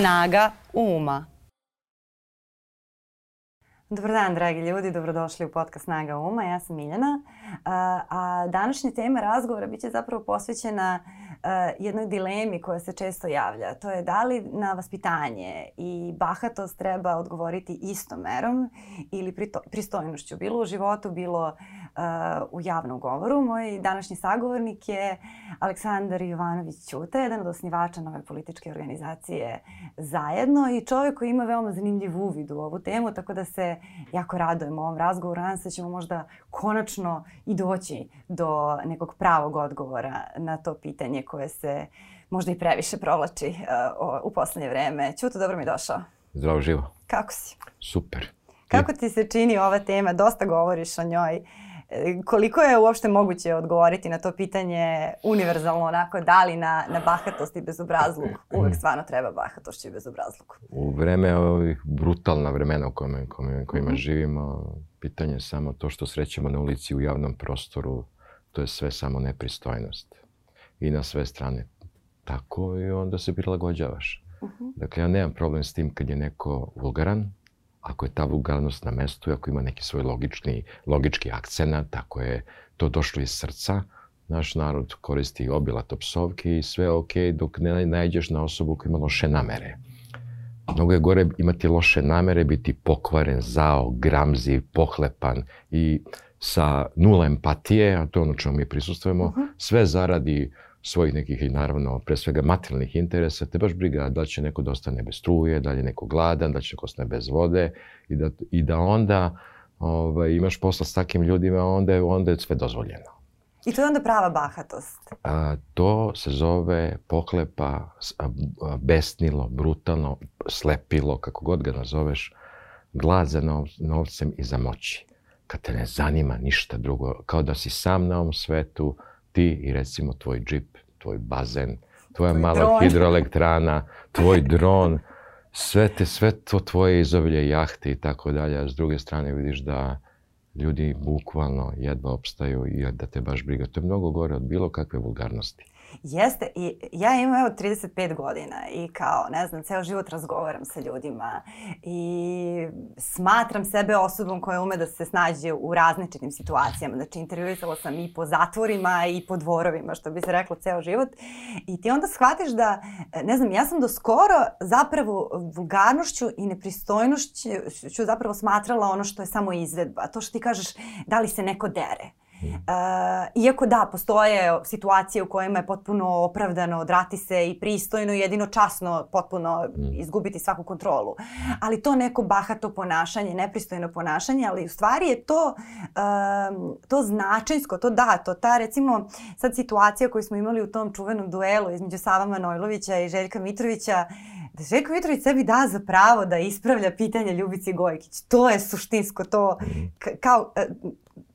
Snaga uma. Dobar dan, dragi ljudi, dobrodošli u podcast Snaga uma. Ja sam Miljana. A, a današnja tema razgovora biće zapravo posvećena a, jednoj dilemi koja se često javlja. To je da li na vaspitanje i bahatost treba odgovoriti istom merom ili pristojnošću. Bilo u životu, bilo u javnom govoru. Moj današnji sagovornik je Aleksandar Jovanović Ćuta, jedan od osnivača nove političke organizacije Zajedno i čovjek koji ima veoma zanimljiv uvid u ovu temu, tako da se jako radujemo ovom razgovoru. Nadam se da ćemo možda konačno i doći do nekog pravog odgovora na to pitanje koje se možda i previše provlači uh, u poslednje vreme. Ćuto, dobro mi došao. Zdravo živo. Kako si? Super. Kako ti se čini ova tema? Dosta govoriš o njoj. Koliko je uopšte moguće odgovoriti na to pitanje univerzalno onako, da li na, na bahatost i bezobrazluk uvek stvarno treba bahatošću i bezobrazluk? U vreme ovih brutalna vremena u kojima, kojima, kojima mm -hmm. živimo, pitanje je samo to što srećemo na ulici u javnom prostoru, to je sve samo nepristojnost. I na sve strane tako i onda se prilagođavaš. Uh mhm. -huh. Dakle, ja nemam problem s tim kad je neko vulgaran, ako je ta vulgarnost na mestu i ako ima neki svoj logični, logički akcenat, ako je to došlo iz srca, naš narod koristi obilato psovke i sve ok dok ne nađeš na osobu koja ima loše namere. Mnogo je gore imati loše namere, biti pokvaren, zao, gramzi, pohlepan i sa nula empatije, a to je ono čemu mi prisustujemo, uh mhm. -huh. sve zaradi svojih nekih i naravno pre svega materijalnih interesa, te baš briga da će neko da ostane bez struje, da li je neko gladan, da će neko ostane bez vode i da, i da onda ovaj, imaš posla s takim ljudima, onda je, onda je sve dozvoljeno. I to je onda prava bahatost? A, to se zove poklepa, besnilo, brutalno, slepilo, kako god ga nazoveš, glad za nov, novcem i za moći. Kad te ne zanima ništa drugo, kao da si sam na ovom svetu, ti i recimo tvoj džip, tvoj bazen, tvoja tvoj mala dron. hidroelektrana, tvoj dron, sve, te, sve to tvoje izobilje jahte i tako dalje, a s druge strane vidiš da ljudi bukvalno jedva opstaju i da te baš briga. To je mnogo gore od bilo kakve vulgarnosti. Jeste, i ja imam evo 35 godina i kao, ne znam, ceo život razgovaram sa ljudima i smatram sebe osobom koja ume da se snađe u različitim situacijama. Znači, intervjuisala sam i po zatvorima i po dvorovima, što bi se reklo ceo život. I ti onda shvatiš da, ne znam, ja sam do skoro zapravo vulgarnošću i nepristojnošću zapravo smatrala ono što je samo izvedba. To što ti kažeš, da li se neko dere. Uh, iako da, postoje situacije u kojima je potpuno opravdano odrati se i pristojno, jedino časno potpuno mm. izgubiti svaku kontrolu. Ali to neko bahato ponašanje, nepristojno ponašanje, ali u stvari je to, to značajsko, to da, to ta recimo sad situacija koju smo imali u tom čuvenom duelu između Sava Manojlovića i Željka Mitrovića, da Željko Mitrović sebi da za pravo da ispravlja pitanje Ljubici Gojkić. To je suštinsko, to mm. kao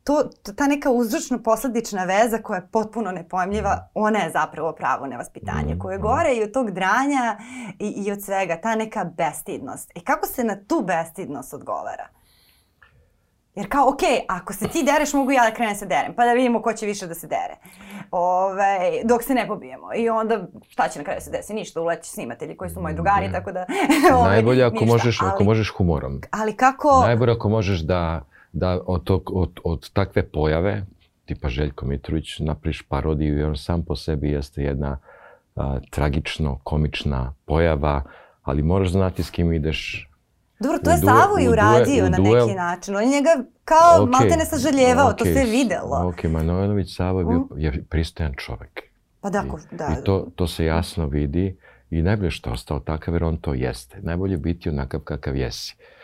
to, ta neka uzročno-posledična veza koja je potpuno nepojmljiva, ona je zapravo pravo nevaspitanje, mm, koje je mm. gore i od tog dranja i, i od svega, ta neka bestidnost. I kako se na tu bestidnost odgovara? Jer kao, ok, ako se ti dereš, mogu ja da krenem se derem, pa da vidimo ko će više da se dere. Ove, dok se ne pobijemo. I onda, šta će na kraju se desi? Ništa, uleći snimatelji koji su moji drugari, tako da... Najbolje ako, ništa, možeš, ali, ako možeš humorom. Ali kako... Najbolje ako možeš da da od, tog, od, od takve pojave, tipa Željko Mitrović, napriš parodiju i on sam po sebi jeste jedna a, tragično, komična pojava, ali moraš znati s kim ideš. Dobro, to je Savo i uradio na neki način. On je njega kao okay, malte ne sažaljevao, okay, to se je videlo. Ok, Manojlović Savo je bio mm. je pristojan čovek. Pa da, I, da. I to, to se jasno vidi i najbolje što je ostao takav jer on to jeste. Najbolje biti onakav kakav jesi. Uh,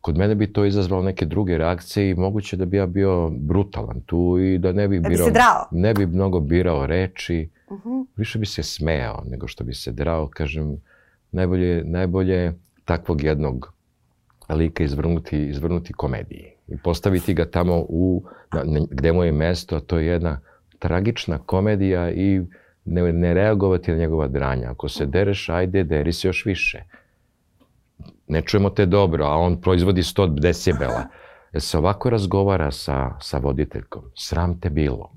Kod mene bi to izazvalo neke druge reakcije i moguće da bi ja bio brutalan tu i da ne bih da birao... bi se drao? Ne bi mnogo birao reči. Uh -huh. Više bi se smejao nego što bi se drao. Kažem, najbolje, najbolje takvog jednog lika izvrnuti, izvrnuti komediji i postaviti ga tamo u, na, gde mu je mesto, a to je jedna tragična komedija i ne, ne reagovati na njegova dranja. Ako se dereš, ajde, deri se još više ne čujemo te dobro, a on proizvodi 100 decibela. Jer se ovako razgovara sa, sa voditeljkom. Sram te bilo.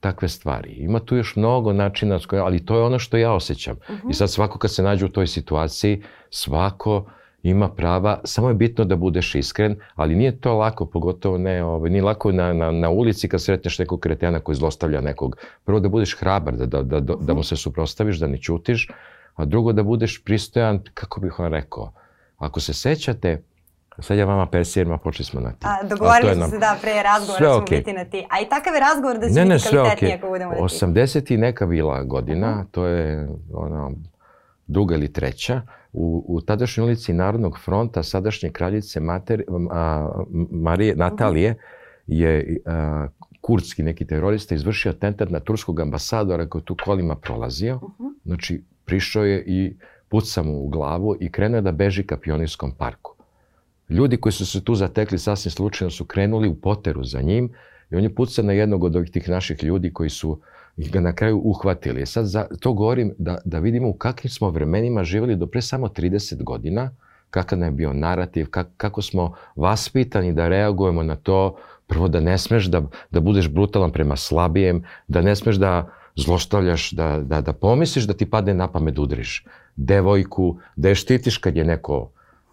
takve stvari. Ima tu još mnogo načina, ali to je ono što ja osjećam. Uh -huh. I sad svako kad se nađe u toj situaciji, svako ima prava, samo je bitno da budeš iskren, ali nije to lako, pogotovo ne, ovaj, nije lako na, na, na ulici kad sretneš nekog kretena koji zlostavlja nekog. Prvo da budeš hrabar, da, da, da, da mu se suprostaviš, da ne ćutiš, a drugo da budeš pristojan, kako bih vam rekao, ako se sećate, Sad ja vama persijerima, počeli smo na ti. A, dogovorili smo nam... se da pre razgovora ćemo okay. biti na ti. A i takav je razgovor da će ne, ne, biti kvalitetnije okay. ako budemo na ti. 80 i neka bila godina, uh -huh. to je ono, druga ili treća, u, u tadašnjoj ulici Narodnog fronta sadašnje kraljice Mater, a, Marije, Natalije je a, kurdski neki terorista izvršio atentat na turskog ambasadora koji tu kolima prolazio. Uh -huh. Znači, prišao je i pucao mu u glavu i krenuo da beži ka pionirskom parku. Ljudi koji su se tu zatekli sasvim slučajno su krenuli u poteru za njim i on je pucao na jednog od ovih tih naših ljudi koji su ga na kraju uhvatili. Sad za, to govorim da, da vidimo u kakvim smo vremenima živjeli do pre samo 30 godina, kakav nam je bio narativ, kak, kako smo vaspitani da reagujemo na to, prvo da ne smeš da, da budeš brutalan prema slabijem, da ne smeš da zlostavljaš, da, da, da pomisliš da ti padne na pamet udriš devojku, da je štitiš kad je neko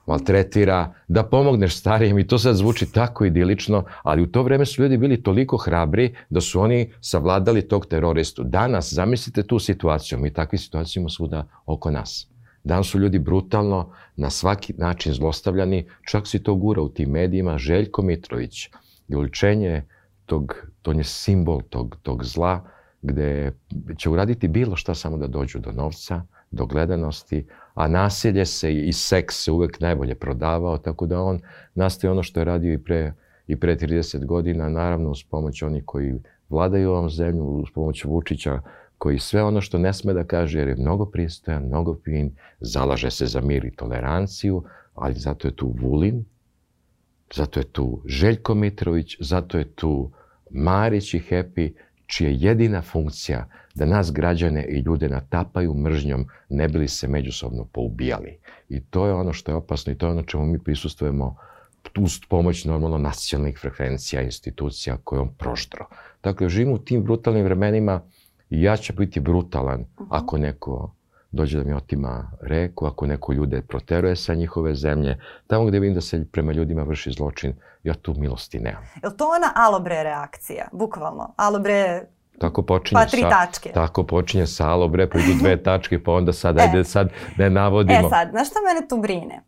maltretira, da pomogneš starijem i to sad zvuči tako idilično, ali u to vreme su ljudi bili toliko hrabri da su oni savladali tog teroristu. Danas, zamislite tu situaciju, mi takvi situaciju imamo svuda oko nas. Danas su ljudi brutalno, na svaki način zlostavljani, čak si to gura u tim medijima, Željko Mitrović je uličenje tog, to je simbol tog, tog zla, gde će uraditi bilo šta samo da dođu do novca, do gledanosti, a nasilje se i seks se uvek najbolje prodavao, tako da on nastaje ono što je radio i pre, i pre 30 godina, naravno uz pomoć onih koji vladaju ovom zemlju, uz pomoć Vučića, koji sve ono što ne sme da kaže, jer je mnogo pristojan, mnogo fin, zalaže se za mir i toleranciju, ali zato je tu Vulin, zato je tu Željko Mitrović, zato je tu Marić i Hepi, čija je jedina funkcija da nas građane i ljude natapaju mržnjom, ne bili se međusobno poubijali. I to je ono što je opasno i to je ono čemu mi prisustujemo uz pomoć normalno nacionalnih frekvencija, institucija koje on proštro. Dakle, živimo u tim brutalnim vremenima i ja ću biti brutalan uh -huh. ako neko dođe da mi otima reku, ako neko ljude proteruje sa njihove zemlje, tamo gde vidim da se prema ljudima vrši zločin, ja tu milosti nemam. Je li to ona alobre reakcija, bukvalno? Alobre Tako počinje pa tri sa, tačke. Tako počinje sa alobre, pa idu dve tačke, pa onda sad, e, ajde sad ne navodimo. E sad, znaš šta mene tu brine?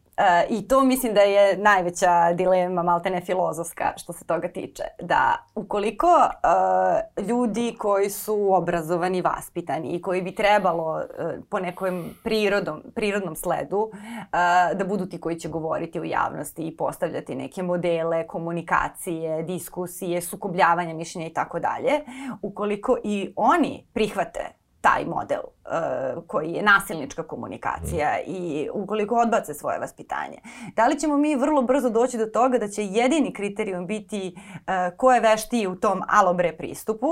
I to mislim da je najveća dilema, maltene filozofska što se toga tiče. Da ukoliko uh, ljudi koji su obrazovani, vaspitani i koji bi trebalo uh, po nekom prirodom, prirodnom sledu uh, da budu ti koji će govoriti u javnosti i postavljati neke modele komunikacije, diskusije, sukobljavanja mišljenja i tako dalje, ukoliko i oni prihvate taj model koji je nasilnička komunikacija mm. i ukoliko odbace svoje vaspitanje. Da li ćemo mi vrlo brzo doći do toga da će jedini kriterijum biti uh, ko je veštiji u tom alobre pristupu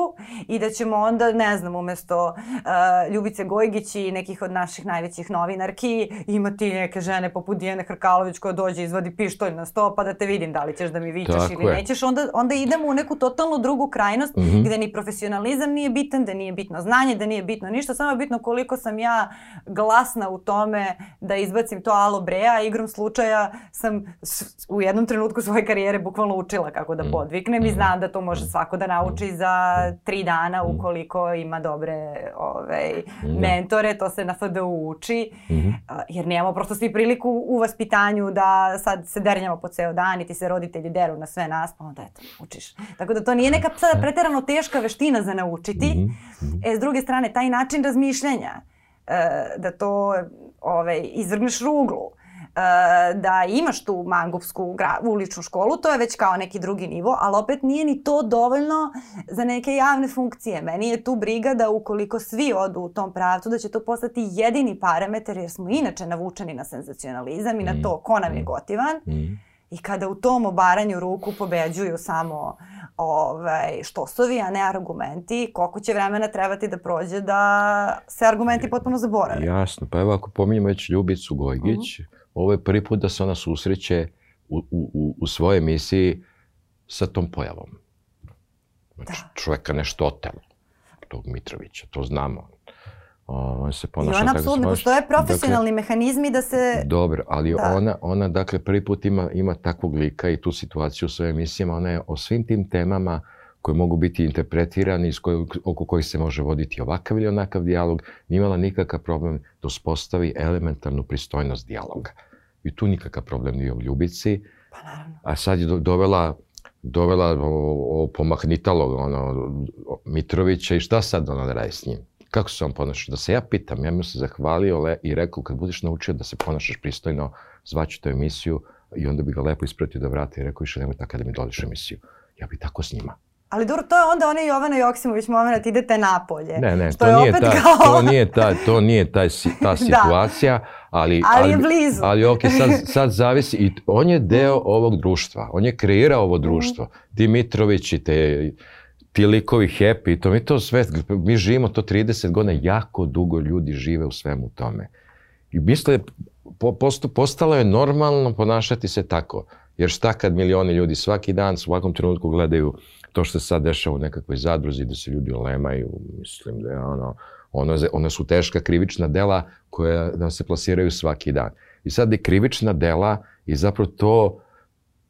i da ćemo onda, ne znam, umesto uh, Ljubice Gojgić i nekih od naših najvećih novinarki imati neke žene poput Dijene Hrkalović koja dođe i izvadi pištolj na sto pa da te vidim da li ćeš da mi vičeš Tako ili je. nećeš. Onda, onda idemo u neku totalno drugu krajnost mm -hmm. gde ni profesionalizam nije bitan, da nije bitno znanje, da nije bitno ništa, samo je bitno koliko sam ja glasna u tome da izbacim to alo breja. Igrom slučaja sam u jednom trenutku svoje karijere bukvalno učila kako da mm. podviknem i mm. znam da to može svako da nauči za tri dana mm. ukoliko ima dobre ove, mentore. To se na FDU uči. Jer nemamo prosto svi priliku u vaspitanju da sad se dernjamo po ceo dan i ti se roditelji deru na sve nas, pa onda eto, učiš. Tako da to nije neka sada preterano teška veština za naučiti. E, s druge strane, taj način razmišljanja E, da to ovaj, izvrgneš ruglu, e, da imaš tu mangovsku uličnu školu, to je već kao neki drugi nivo, ali opet nije ni to dovoljno za neke javne funkcije. Meni je tu briga da ukoliko svi odu u tom pravcu, da će to postati jedini parametar, jer smo inače navučeni na senzacionalizam i na to ko nam je mm. gotivan. Mm. I kada u tom obaranju ruku pobeđuju samo ovaj, štosovi, a ne argumenti, koliko će vremena trebati da prođe da se argumenti potpuno zaborave. Jasno, pa evo ako pominjamo već Ljubicu Gojgić, uh mhm. -huh. ovo je prvi put da se ona susreće u, u, u svojoj emisiji sa tom pojavom. Znači, da. čoveka nešto otelo. tog Mitrovića, to znamo. On se ponaša I on apsolutno, postoje profesionalni dakle, mehanizmi da se... Dobro, ali da. ona, ona dakle prvi put ima, ima takvog lika i tu situaciju u svojim emisijama, ona je o svim tim temama koje mogu biti interpretirani, iz koje, oko kojih se može voditi ovakav ili onakav dijalog, nije imala nikakav problem da uspostavi elementarnu pristojnost dijaloga. I tu nikakav problem nije u Ljubici. Pa naravno. A sad je dovela dovela o, o pomahnitalog ono, Mitrovića i šta sad ona da radi s njim? Kako se on ponaša? Da se ja pitam, ja mi se zahvalio le, i rekao kad budeš naučio da se ponašaš pristojno, zvaću te emisiju i onda bi ga lepo ispratio da vrati i rekao više nemoj tako da mi doliš emisiju. Ja bi tako s njima. Ali dobro, to je onda onaj Jovana Joksimović moment, idete napolje. Ne, ne, to, nije ta, kao... to nije ta, to nije ta, ta da. situacija, da. ali, ali, ali je blizu. Ali ok, sad, sad zavisi, i on je deo ovog društva, on je kreirao ovo društvo. Mm. Dimitrović i te, ti likovi happy, to mi to sve, mi živimo to 30 godina, jako dugo ljudi žive u svemu tome. I misle, po, posto, postalo je normalno ponašati se tako. Jer šta kad milioni ljudi svaki dan, svakom trenutku gledaju to što se sad dešava u nekakvoj zadruzi, da se ljudi olemaju, mislim da je ono, ono, ono su teška krivična dela koja nam se plasiraju svaki dan. I sad je krivična dela i zapravo to,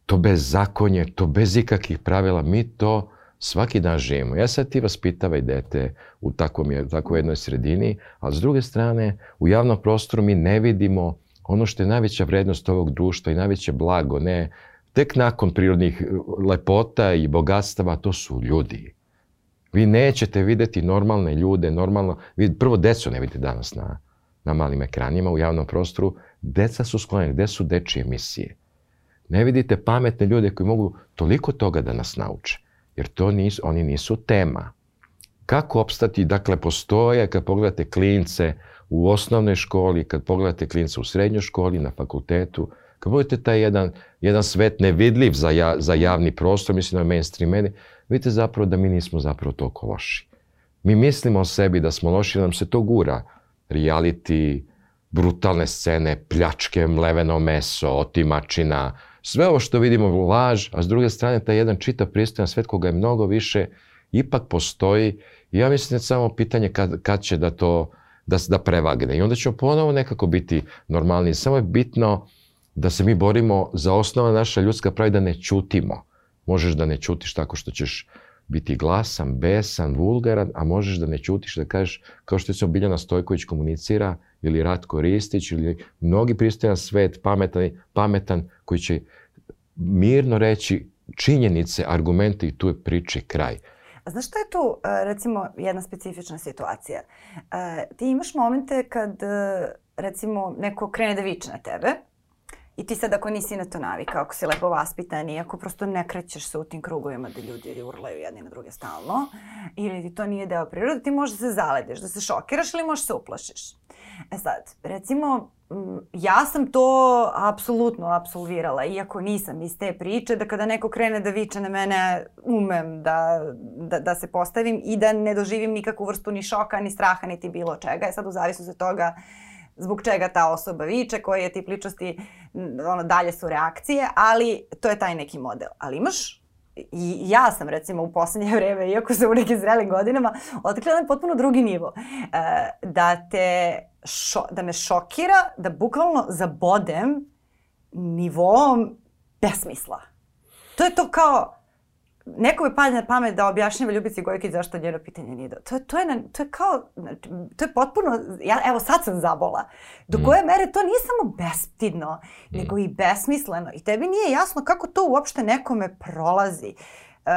to bez zakonje, to bez ikakvih pravila, mi to svaki dan živimo. Ja sad ti vaspitavaj dete u takvom, takvoj jednoj sredini, ali s druge strane, u javnom prostoru mi ne vidimo ono što je najveća vrednost ovog društva i najveće blago, ne tek nakon prirodnih e, lepota i bogatstava, to su ljudi. Vi nećete videti normalne ljude, normalno, vi prvo decu ne vidite danas na, na malim ekranima u javnom prostoru, deca su sklonjeni, gde su dečije emisije? Ne vidite pametne ljude koji mogu toliko toga da nas nauče, jer to nisu, oni nisu tema. Kako opstati, dakle, postoje, kad pogledate klince u osnovnoj školi, kad pogledate klince u srednjoj školi, na fakultetu, Kad budete taj jedan, jedan svet nevidljiv za, ja, za javni prostor, mislim na mainstream medije, vidite zapravo da mi nismo zapravo toliko loši. Mi mislimo o sebi da smo loši, nam se to gura. Reality, brutalne scene, pljačke, mleveno meso, otimačina, sve ovo što vidimo laž, a s druge strane taj jedan čita pristojan svet koga je mnogo više, ipak postoji i ja mislim da je samo pitanje kad, kad će da to da, da prevagne. I onda ćemo ponovo nekako biti normalni. Samo je bitno da se mi borimo za osnova naša ljudska prava da ne čutimo. Možeš da ne čutiš tako što ćeš biti glasan, besan, vulgaran, a možeš da ne čutiš da kažeš, kao što se Biljana Stojković komunicira, ili Ratko Ristić, ili mnogi pristojan svet, pametan, pametan, koji će mirno reći činjenice, argumente i tu je priče kraj. A znaš šta je tu, e, recimo, jedna specifična situacija? E, ti imaš momente kad, e, recimo, neko krene da viče na tebe, I ti sad ako nisi na to navikao, ako si lepo vaspitan i ako prosto ne krećeš se u tim krugovima da ljudi urlaju jedni na druge stalno, ili ti to nije deo prirode, ti možeš da se zaledeš, da se šokiraš ili možeš da se uplašiš. E sad, recimo, ja sam to apsolutno absolvirala, iako nisam iz te priče, da kada neko krene da viče na mene, umem da, da, da se postavim i da ne doživim nikakvu vrstu ni šoka, ni straha, niti bilo čega. E sad, u zavisnosti od toga zbog čega ta osoba viče, koji je tip ličnosti, ono, dalje su reakcije, ali to je taj neki model. Ali imaš i ja sam recimo u poslednje vreme, iako sam u nekim zrelim godinama, otkrila jedan potpuno drugi nivo. E, da te šo, da me šokira, da bukvalno zabodem nivom besmisla. To je to kao, neko mi padne na pamet da objašnjava Ljubici Gojkić zašto njeno pitanje nije do... To, to, je, to je kao, to je potpuno, ja, evo sad sam zabola. Do mm. koje mere to nije samo bestidno, mm. nego i besmisleno. I tebi nije jasno kako to uopšte nekome prolazi. Uh,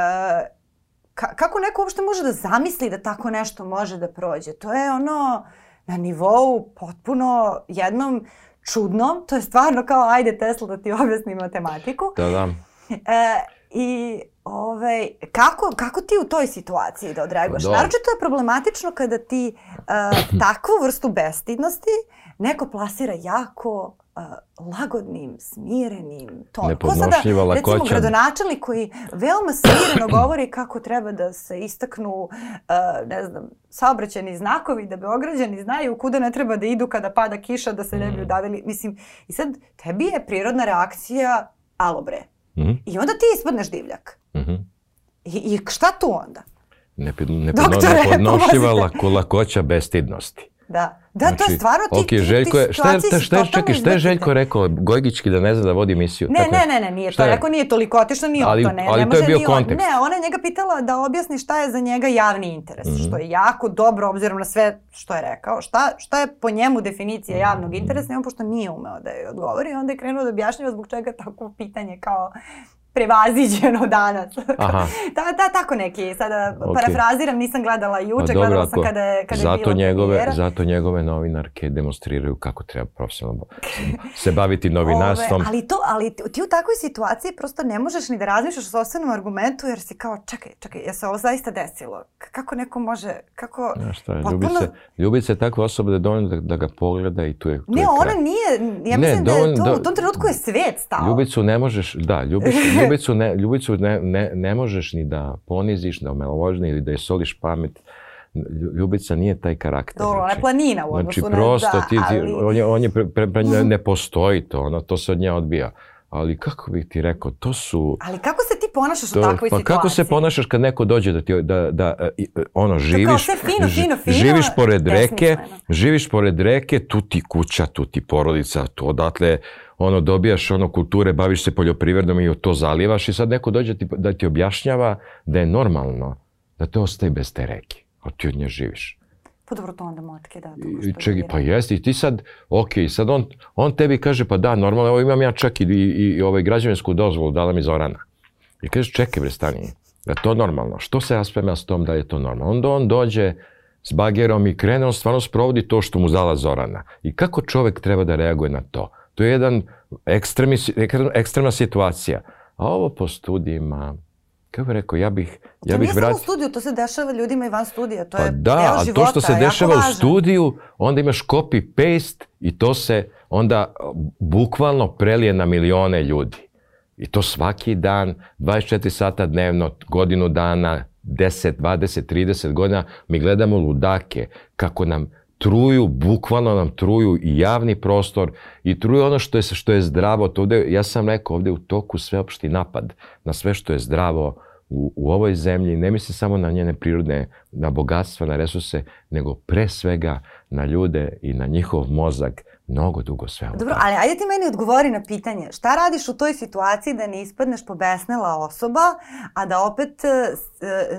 ka, kako neko uopšte može da zamisli da tako nešto može da prođe. To je ono na nivou potpuno jednom čudnom. To je stvarno kao ajde Tesla da ti objasni matematiku. Da, da. E, I ovaj, kako, kako ti u toj situaciji da odreaguješ? Da. Naročito je problematično kada ti uh, takvu vrstu bestidnosti neko plasira jako uh, lagodnim, smirenim tonom. Nepodnošljiva lakoća. Recimo gradonačelnik koji veoma smireno govori kako treba da se istaknu, uh, ne znam, saobraćeni znakovi, da Beograđani znaju kuda ne treba da idu kada pada kiša, da se ne bi mm. udavili. Mislim, i sad tebi je prirodna reakcija, alo bre, -hmm. I onda ti ispadneš divljak. Mm -hmm. I, I šta tu onda? nepodnošljiva lako, lakoća bestidnosti. Da. Da, znači, to je znači, stvarno ti, okay, Željko je, šta je, šta, šta je, čekaj, šta je Željko rekao? Gojgićki da ne zna da vodi emisiju. Ne, Tako, ne, ne, ne, nije to rekao, nije toliko otišno, nije ali, to, ne. Ali ne to je bio kontekst. Ne, ona je njega pitala da objasni šta je za njega javni interes, mm -hmm. što je jako dobro obzirom na sve što je rekao. Šta, šta je po njemu definicija javnog interesa, i on pošto nije umeo da je odgovori, onda je krenuo da objašnjava zbog čega takvo pitanje kao prevaziđeno danas. Aha. ta, ta, tako neki, sada okay. parafraziram, nisam gledala juče, pa, gledala sam kada je, kada zato je bilo njegove, premijera. Zato njegove novinarke demonstriraju kako treba profesionalno se baviti novinarstvom. Ove, ali, to, ali ti u takvoj situaciji prosto ne možeš ni da razmišljaš o sobstvenom argumentu jer si kao, čekaj, čekaj, je se ovo zaista desilo? Kako neko može, kako... Ja šta je, potpuno... ljubi, se, ljubi se takva osoba da je dovoljno da, da ga pogleda i tu je, tu ne, je ona nije, ja mislim ne, dovoljno, da je to, u tom trenutku je svet stao. Ljubicu ne možeš, da, ljubicu, ljubicu, ne, ljubicu ne, ne, ne možeš ni da poniziš, da omalovožni ili da je soliš pamet. Ljubica nije taj karakter. Dobro, ona je planina u odnosu znači, na... prosto, da, ti, ali... on je, on je pre, pre, pre, ne, ne postoji to, ono, to se od nje odbija. Ali kako bih ti rekao, to su... Ali kako se ti ponašaš to, u takvoj pa situaciji? Pa kako se ponašaš kad neko dođe da ti, da, da ono, živiš... To fino, fino, fino, živiš pored reke, živiš pored reke, tu ti kuća, tu ti porodica, tu odatle ono, dobijaš ono kulture, baviš se poljoprivredom i to zalivaš i sad neko dođe ti, da ti objašnjava da je normalno da te ostaje bez te reke, a ti od nje živiš. Pa dobro, to onda motke, da. I, čekaj, pa jesi, i ti sad, ok, sad on, on tebi kaže, pa da, normalno, evo imam ja čak i, i, i ovaj građevinsku dozvolu, dala mi Zorana. I kažeš, čekaj bre, stani, da to normalno. Što se ja spremam s tom da je to normalno? Onda on dođe s bagerom i krene, on stvarno sprovodi to što mu dala Zorana. I kako čovek treba da reaguje na to? To je jedan ekstremi, ekstremna situacija. A ovo po studijima, kako bih rekao, ja bih... Ja to bih nije samo u studiju, to se dešava ljudima i van studija. To pa je da, deo a života, to što se dešava u studiju, onda imaš copy-paste i to se onda bukvalno prelije na milione ljudi. I to svaki dan, 24 sata dnevno, godinu dana, 10, 20, 30 godina, mi gledamo ludake kako nam truju, bukvalno nam truju i javni prostor i truju ono što je, što je zdravo. To ovde, ja sam rekao, ovde u toku sveopšti napad na sve što je zdravo u, u ovoj zemlji. Ne misli samo na njene prirodne, na bogatstva, na resurse, nego pre svega na ljude i na njihov mozak mnogo dugo sve ovo. Dobro, ali ajde ti meni odgovori na pitanje. Šta radiš u toj situaciji da ne ispadneš pobesnela osoba, a da opet e,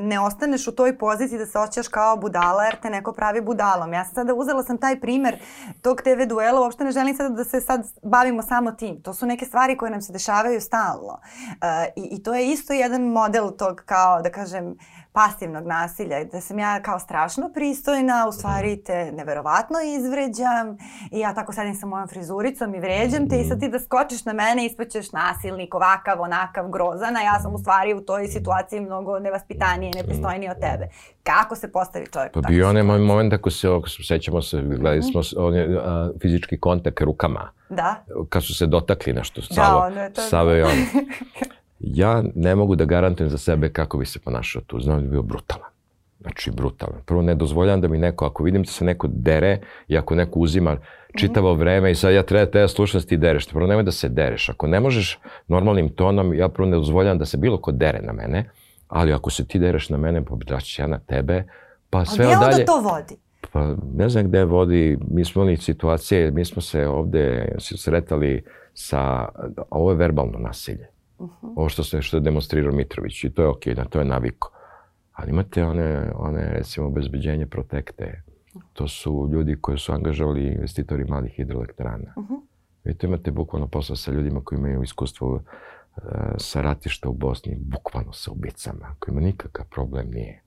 ne ostaneš u toj poziciji da se osjećaš kao budala jer te neko pravi budalom. Ja sam sada uzela sam taj primer tog TV duela, uopšte ne želim sada da se sad bavimo samo tim. To su neke stvari koje nam se dešavaju stalno. Uh, i, I to je isto jedan model tog kao, da kažem, pasivnog nasilja, da sam ja kao strašno pristojna, u stvari te neverovatno izvređam i ja tako sedim sa mojom frizuricom i vređam te i sad ti da skočiš na mene ispaćeš nasilnik, ovakav, onakav, grozan, a ja sam u stvari u toj situaciji mnogo nevaspitanije, nepristojnije od tebe. Kako se postavi čovjek? Pa bio onaj moment ako se, ako se sećamo se, gledali smo on je, a, fizički kontakt rukama. Da. Kad su se dotakli nešto, Savo, da, to... Savo i on. ja ne mogu da garantujem za sebe kako bi se ponašao tu. Znam da bi bio brutalan. Znači, brutalan. Prvo, ne dozvoljam da mi neko, ako vidim da se neko dere i ako neko uzima čitavo vreme i sad ja treba, treba slušati da ti dereš. Prvo, nemoj da se dereš. Ako ne možeš normalnim tonom, ja prvo ne dozvoljam da se bilo ko dere na mene, ali ako se ti dereš na mene, pa daću ja na tebe, pa sve dalje... A gdje onda to vodi? Pa ne znam gde vodi, mi smo imali situacije, mi smo se ovde sretali sa, ovo je verbalno nasilje. -huh. Ovo što, se, što je demonstrirao Mitrović i to je okej, okay, to je naviko. Ali imate one, one recimo, obezbeđenje protekte. To su ljudi koji su angažovali investitori malih hidroelektrana. Uh -huh. Vi to imate bukvalno posao sa ljudima koji imaju iskustvo uh, sa ratišta u Bosni, bukvalno sa ubicama, kojima nikakav problem nije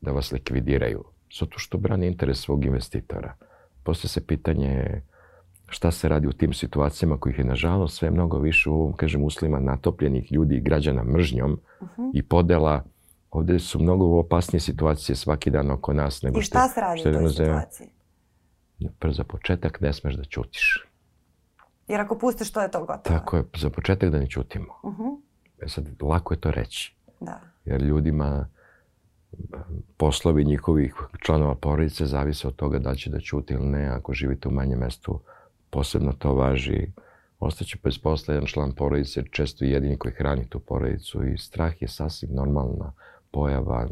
da vas likvidiraju. Zato što brani interes svog investitora. Posle se pitanje šta se radi u tim situacijama kojih je nažalost sve mnogo više u ovom, kažem, uslima natopljenih ljudi i građana mržnjom uh -huh. i podela Ovde su mnogo opasnije situacije svaki dan oko nas nego. I šta se radi u toj situaciji? Prvo za početak ne smeš da ćutiš. Jer ako pustiš, to je to gotovo. Tako je, za početak da ne ćutimo. Uh -huh. E sad, lako je to reći. Da. Jer ljudima poslovi njihovih članova porodice zavise od toga da će da ćuti ili ne. Ako živite u manjem mestu, posebno to važi. Ostaće bez posla jedan član porodice, često i jedini koji hrani tu porodicu i strah je sasvim normalna pojava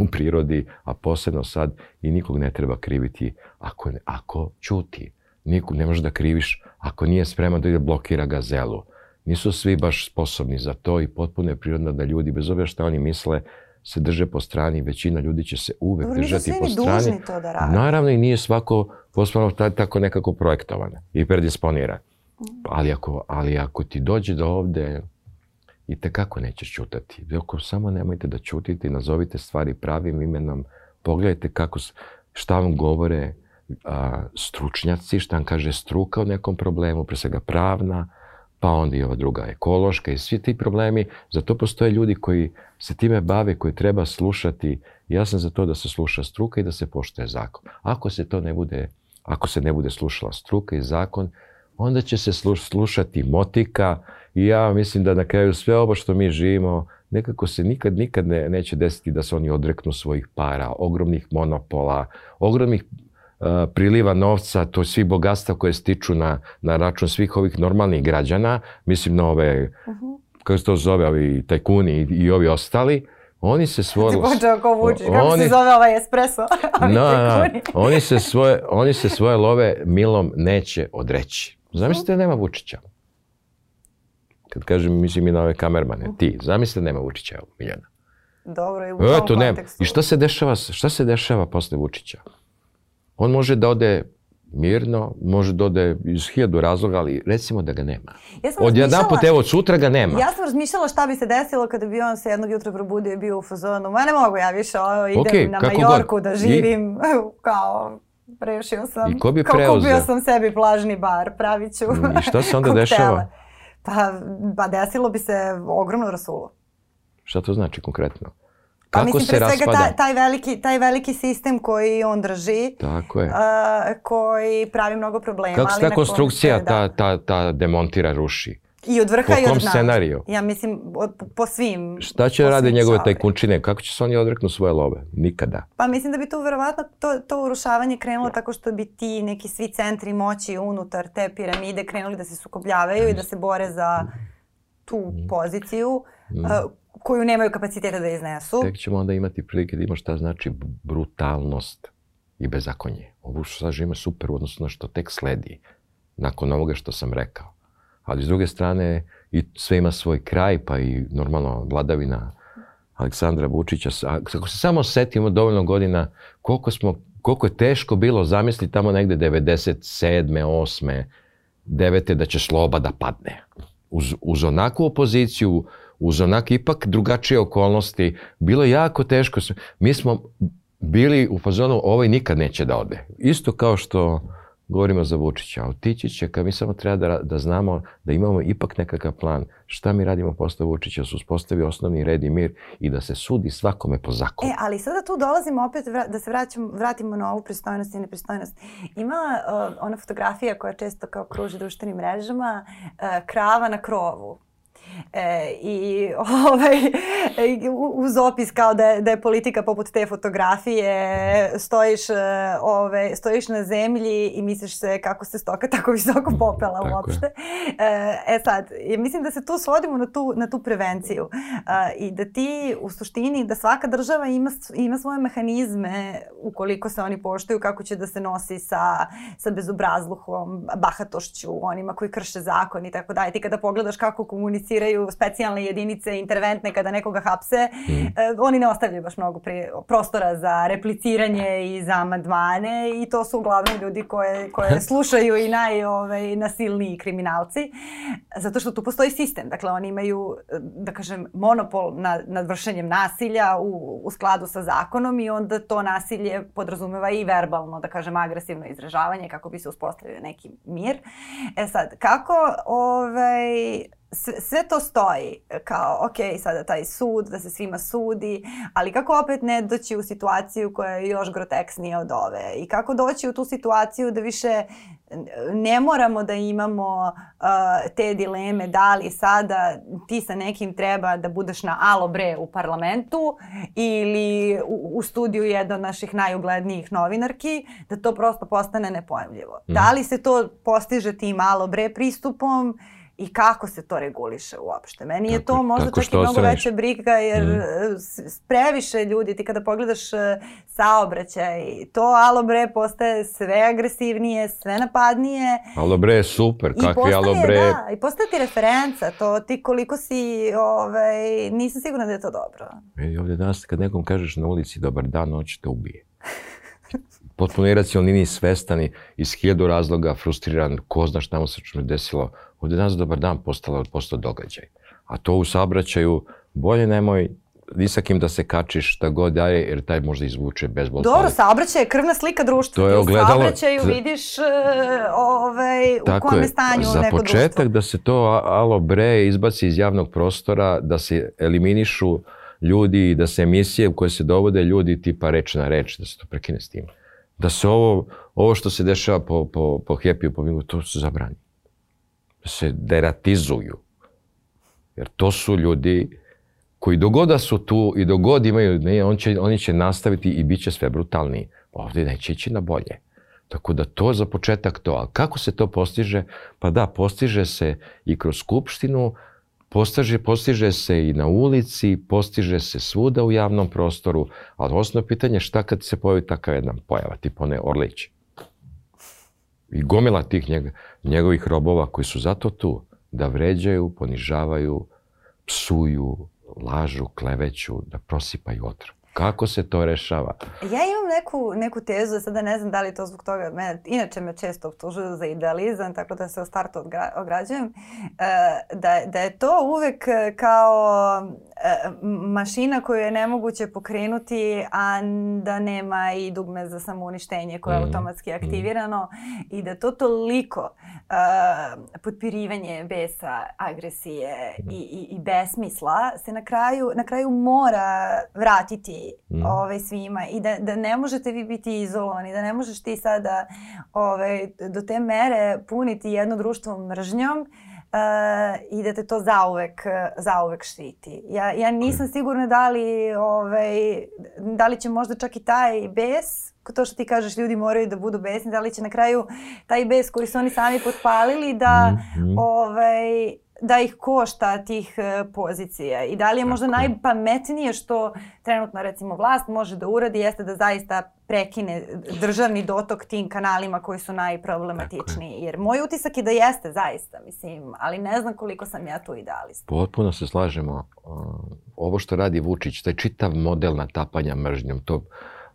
u prirodi, a posebno sad i nikog ne treba kriviti ako, ako čuti. Nikog ne možeš da kriviš ako nije spreman da ide blokira gazelu. Nisu svi baš sposobni za to i potpuno je prirodno da ljudi, bez obzira šta oni misle, se drže po strani, većina ljudi će se uvek Dobro, držati po strani. dužni to da rade. Naravno i nije svako poslovno tako nekako projektovan i predisponiran. Ali ako, ali ako ti dođe do ovde, i tekako nećeš čutati. Ako samo nemojte da čutite i nazovite stvari pravim imenom, pogledajte kako, šta vam govore a, stručnjaci, šta vam kaže struka o nekom problemu, pre svega pravna, pa onda i ova druga ekološka i svi ti problemi. Zato postoje ljudi koji se time bave, koji treba slušati. Ja sam za to da se sluša struka i da se poštuje zakon. Ako se to ne bude, ako se ne bude slušala struka i zakon, onda će se sluš- slušati motika i ja mislim da na kraju sve ovo što mi živimo, nekako se nikad, nikad ne, neće desiti da se oni odreknu svojih para, ogromnih monopola, ogromnih priliva novca, to je svi bogatstva koje stiču na, na račun svih ovih normalnih građana, mislim na ove, kako se to zove, ovi tajkuni i, i ovi ostali, oni se svoje... Ti počeo ko Vučić, kako oni- se zove ovaj espresso? Ovi No, tajkuni. oni se svoje, oni se svoje love milom neće odreći. Zamislite da nema Vučića. Kad kažem, mislim i na ove kamermane, ti, zamislite da nema Vučića, Miljana. Dobro, i u tom Eto, nema. kontekstu. I šta se dešava, šta se dešava posle Vučića? On može da ode mirno, može da ode iz hiljadu razloga, ali recimo da ga nema. Ja sam Od jedan razmišljala- put, evo, od sutra ga nema. Ja sam razmišljala šta bi se desilo kada bi on se jednog jutra probudio i bio u fazonu. Ma ne mogu ja više, ovo, idem Okej, na Majorku god. da I- živim kao rešio sam. I ko bi preuzeo? kupio sam sebi plažni bar, pravit ću I šta se onda koktele. dešava? Pa, pa desilo bi se ogromno rasulo. Šta to znači konkretno? Pa Kako mislim, se pre svega raspada? taj, taj, veliki, taj veliki sistem koji on drži, Tako je. a, koji pravi mnogo problema. Kako se ta konstrukcija koncu, ta, da. ta, ta demontira, ruši? I od vrha po i od dna. scenariju? Ja mislim, od, po, svim. Šta će rade njegove čarovima. tajkunčine? Kako će se oni odreknu svoje love? Nikada. Pa mislim da bi tu verovatno to, to urušavanje krenulo tako što bi ti neki svi centri moći unutar te piramide krenuli da se sukobljavaju i da se bore za tu Mm. poziciju koju nemaju kapaciteta da iznesu. Tek ćemo onda imati prilike da imamo šta znači brutalnost i bezakonje. Ovo što sad živimo je super u odnosu na što tek sledi nakon ovoga što sam rekao. Ali s druge strane i sve ima svoj kraj, pa i normalno vladavina Aleksandra Vučića. Ako se samo setimo dovoljno godina koliko, smo, koliko je teško bilo zamisliti tamo negde 97. 8. 9. da će sloba da padne. Uz, uz onakvu opoziciju, uz onak ipak drugačije okolnosti, bilo je jako teško. Mi smo bili u fazonu ovaj nikad neće da ode. Isto kao što govorimo za Vučića, otići će kad mi samo treba da, da znamo da imamo ipak nekakav plan šta mi radimo posle Vučića, da se uspostavi osnovni red i mir i da se sudi svakome po zakonu. E, ali sada tu dolazimo opet da se vraćamo, vratimo na ovu pristojnost i nepristojnost. Ima uh, ona fotografija koja često kao kruži društvenim mrežama, uh, krava na krovu. E, I ovaj, uz opis kao da je, da je politika poput te fotografije, stojiš, e, ovaj, stojiš na zemlji i misliš se kako se stoka tako visoko popela Tako uopšte. E, e sad, mislim da se tu svodimo na tu, na tu prevenciju A, i da ti u suštini, da svaka država ima, ima svoje mehanizme ukoliko se oni poštuju kako će da se nosi sa, sa bezobrazluhom, bahatošću, onima koji krše zakon i tako dalje. Ti kada pogledaš kako komuniciraju specijalne jedinice interventne kada nekoga hapse, Mm. e, oni ne ostavljaju baš mnogo pri, prostora za repliciranje i za amandmane i to su uglavnom ljudi koje, koje slušaju i naj, ovaj, nasilniji kriminalci, zato što tu postoji sistem. Dakle, oni imaju, da kažem, monopol nad, nad vršenjem nasilja u, u skladu sa zakonom i onda to nasilje podrazumeva i verbalno, da kažem, agresivno izražavanje kako bi se uspostavio neki mir. E sad, kako ovaj, sve, sve to stoji kao, ok, sada taj sud, da se svima sudi, ali kako opet ne doći u situaciju koja je još groteksnija od ove i kako doći u tu situaciju da više ne moramo da imamo uh, te dileme da li sada ti sa nekim treba da budeš na alo bre u parlamentu ili u, u studiju jedna od naših najuglednijih novinarki, da to prosto postane nepojemljivo. Mhm. Da li se to postiže tim alo bre pristupom i kako se to reguliše uopšte. Meni je to možda čak i mnogo veća briga jer mm. previše ljudi, ti kada pogledaš e, saobraćaj, to alo bre postaje sve agresivnije, sve napadnije. Alo bre je super, kakvi alo bre. Da, i postaje ti referenca, to ti koliko si, ovaj, nisam sigurna da je to dobro. I ovdje danas kad nekom kažeš na ulici dobar dan, on će te ubije. Potpuno iracionalni, ni svestani, iz hiljadu razloga, frustriran, ko zna šta mu se čume desilo, ovde danas dobar dan postala, postao događaj. A to u saobraćaju, bolje nemoj ni sa kim da se kačiš šta god daje, jer taj možda izvuče bezbolno. Dobro, saobraćaj je krvna slika društva. To je ogledalo. U saobraćaju vidiš uh, ovaj, u Tako kojem je stanju za neko početak društvo. da se to alo bre izbaci iz javnog prostora, da se eliminišu ljudi i da se emisije u koje se dovode ljudi tipa reč na reč, da se to prekine s tim. Da se ovo, ovo što se dešava po, po, po Happy-u, po Bingu, to se zabrani se deratizuju. Jer to su ljudi koji dogoda su tu i dogod imaju, ne, on će, oni će nastaviti i bit će sve brutalniji. Ovde neće ići na bolje. Tako da to za početak to. A kako se to postiže? Pa da, postiže se i kroz skupštinu, postiže, postiže se i na ulici, postiže se svuda u javnom prostoru, ali osnovno pitanje je šta kad se pojavi takav jedna pojava, tipa one Orlić i gomila tih njeg, njegovih robova koji su zato tu da vređaju, ponižavaju, psuju, lažu, kleveću, da prosipaju otrov. Kako se to rešava? Ja imam neku, neku tezu, sada ne znam da li to zbog toga, mene, inače me često optužuju za idealizam, tako da se u startu ograđujem, e, da, da je to uvek kao e, mašina koju je nemoguće pokrenuti, a da nema i dugme za samouništenje koje je mm. automatski mm. aktivirano i da to toliko uh, potpirivanje besa, agresije mm. i, i, i besmisla se na kraju, na kraju mora vratiti mm. ovaj, svima i da, da ne možete vi biti izolovani, da ne možeš ti sada ovaj, do te mere puniti jedno društvo mržnjom uh, i da te to zauvek, zauvek štiti. Ja, ja nisam sigurna da li, ovaj, da li će možda čak i taj bes to što ti kažeš ljudi moraju da budu besni, da li će na kraju taj bes koji su oni sami potpalili da mm -hmm. ovaj, da ih košta tih e, pozicija i da li je možda Tako. najpametnije što trenutno recimo vlast može da uradi jeste da zaista prekine državni dotok tim kanalima koji su najproblematičniji. Jer moj utisak je da jeste zaista, mislim, ali ne znam koliko sam ja tu idealista. Potpuno se slažemo. Ovo što radi Vučić, taj čitav model natapanja mržnjom, to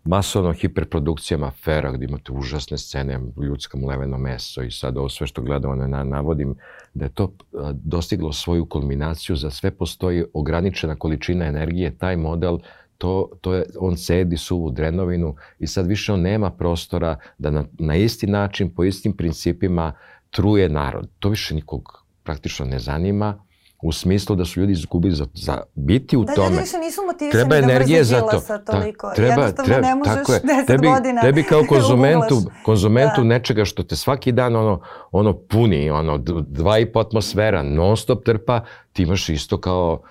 masovno hiperprodukcijama afera gdje imate užasne scene, ljudska mleveno meso i sad ovo sve što gledamo na, navodim da je to dostiglo svoju kulminaciju, za sve postoji ograničena količina energije, taj model to, to je, on sedi suvu drenovinu i sad više on nema prostora da na, na isti način, po istim principima truje narod. To više nikog praktično ne zanima u smislu da su ljudi izgubili za, za biti u da, tome. Da, ljudi više nisu motivisani treba da energije za to. toliko. Da, treba, Jednostavno treba, ne možeš tako je. 10 tebi, godina Tebi kao konzumentu, konzumentu da. nečega što te svaki dan ono, ono puni, ono dva i po atmosfera, non stop trpa, ti imaš isto kao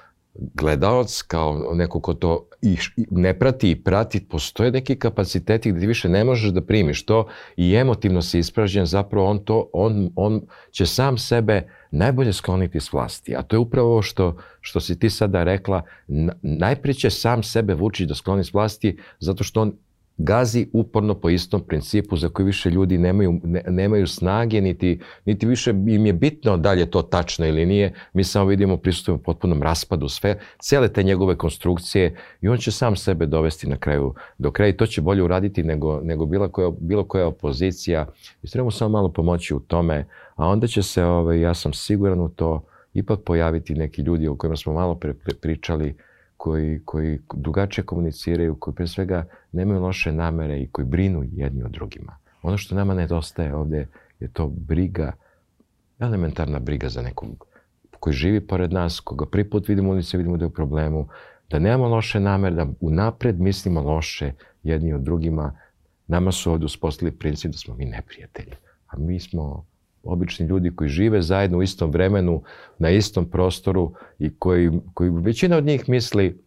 gledalac, kao neko ko to i ne prati i prati, postoje neki kapaciteti gde ti više ne možeš da primiš to i emotivno si ispražnjen, zapravo on to, on, on će sam sebe najbolje skloniti s vlasti. A to je upravo što, što si ti sada rekla, najprije će sam sebe Vučić da skloni s vlasti zato što on gazi uporno po istom principu za koji više ljudi nemaju, ne, nemaju snage, niti, niti više im je bitno da li je to tačno ili nije. Mi samo vidimo prisutujemo potpunom raspadu sve, cele te njegove konstrukcije i on će sam sebe dovesti na kraju do kraja i to će bolje uraditi nego, nego bilo, koja, bilo koja opozicija. I trebamo samo malo pomoći u tome, a onda će se, ovaj, ja sam siguran u to, ipak pojaviti neki ljudi o kojima smo malo pre, pre, pričali, koji, koji drugačije komuniciraju, koji pre svega nemaju loše namere i koji brinu jedni o drugima. Ono što nama nedostaje ovde je to briga, elementarna briga za nekog koji živi pored nas, koga prvi put vidimo ulici, vidimo da je u problemu, da nemamo loše namere, da unapred mislimo loše jedni o drugima. Nama su ovde uspostavili princip da smo mi neprijatelji, a mi smo obični ljudi koji žive zajedno u istom vremenu, na istom prostoru i koji, koji većina od njih misli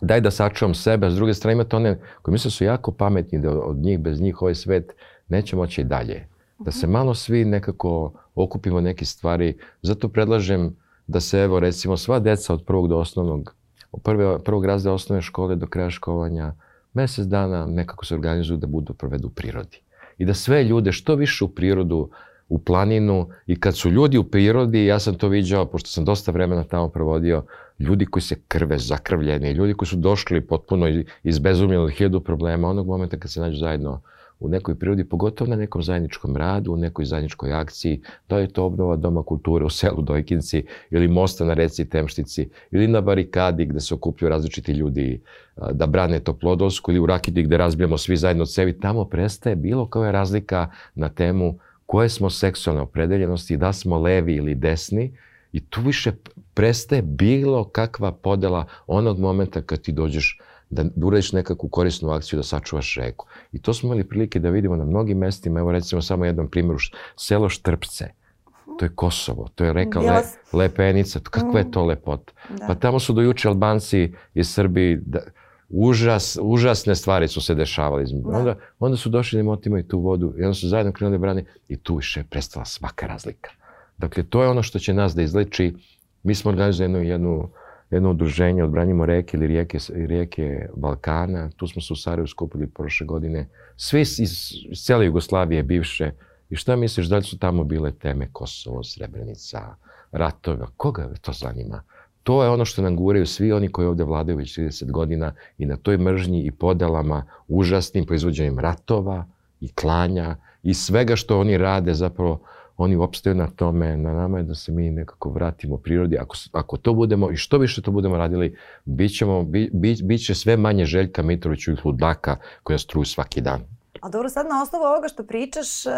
daj da sačuvam sebe, a s druge strane imate one koji misle da su jako pametni da od njih, bez njih ovaj svet neće moći i dalje. Da se malo svi nekako okupimo neke stvari. Zato predlažem da se, evo, recimo, sva deca od prvog do osnovnog, od prve, prvog razreda osnovne škole do kraja školovanja, mesec dana nekako se organizuju da budu provedu u prirodi. I da sve ljude što više u prirodu, u planinu i kad su ljudi u prirodi, ja sam to viđao, pošto sam dosta vremena tamo provodio, ljudi koji se krve zakrvljeni, ljudi koji su došli potpuno izbezumljeni od hiljadu problema, onog momenta kad se nađu zajedno u nekoj prirodi, pogotovo na nekom zajedničkom radu, u nekoj zajedničkoj akciji, da je to obnova Doma kulture u selu Dojkinci ili mosta na reci Temštici ili na barikadi gde se okupljaju različiti ljudi da brane Toplodolsku ili u Rakidi gde razbijamo svi zajedno cevi, tamo prestaje bilo koja razlika na temu koje smo seksualne opredeljenosti, da smo levi ili desni, i tu više prestaje bilo kakva podela onog momenta kad ti dođeš da, uradiš nekakvu korisnu akciju da sačuvaš reku. I to smo imali prilike da vidimo na mnogim mestima, evo recimo samo jednom primjeru, selo Štrpce, to je Kosovo, to je reka le, Lepenica, kakva je to lepota. Da. Pa tamo su dojuče Albanci iz Srbiji, da, užas, užasne stvari su se dešavale. Da. Onda, onda su došli im otimaju tu vodu i onda su zajedno krenuli da brani i tu više je prestala svaka razlika. Dakle, to je ono što će nas da izleči. Mi smo organizovali jednu, jednu, jedno udruženje, odbranimo reke ili rijeke, rijeke Balkana. Tu smo se u Sarajevu skupili prošle godine. Svi iz, iz cele Jugoslavije bivše. I šta misliš, da li su tamo bile teme Kosovo, Srebrenica, ratova? Koga to zanima? To je ono što nam guraju svi oni koji ovde vladaju već 30 godina i na toj mržnji i podelama, užasnim proizvođenjem ratova i klanja i svega što oni rade zapravo oni opstaju na tome, na nama je da se mi nekako vratimo prirodi. Ako, ako to budemo i što više to budemo radili, bit, ćemo, bi, bi, bit će sve manje Željka Mitrovića i ludaka koja struju svaki dan. A dobro, sad na osnovu ovoga što pričaš, e,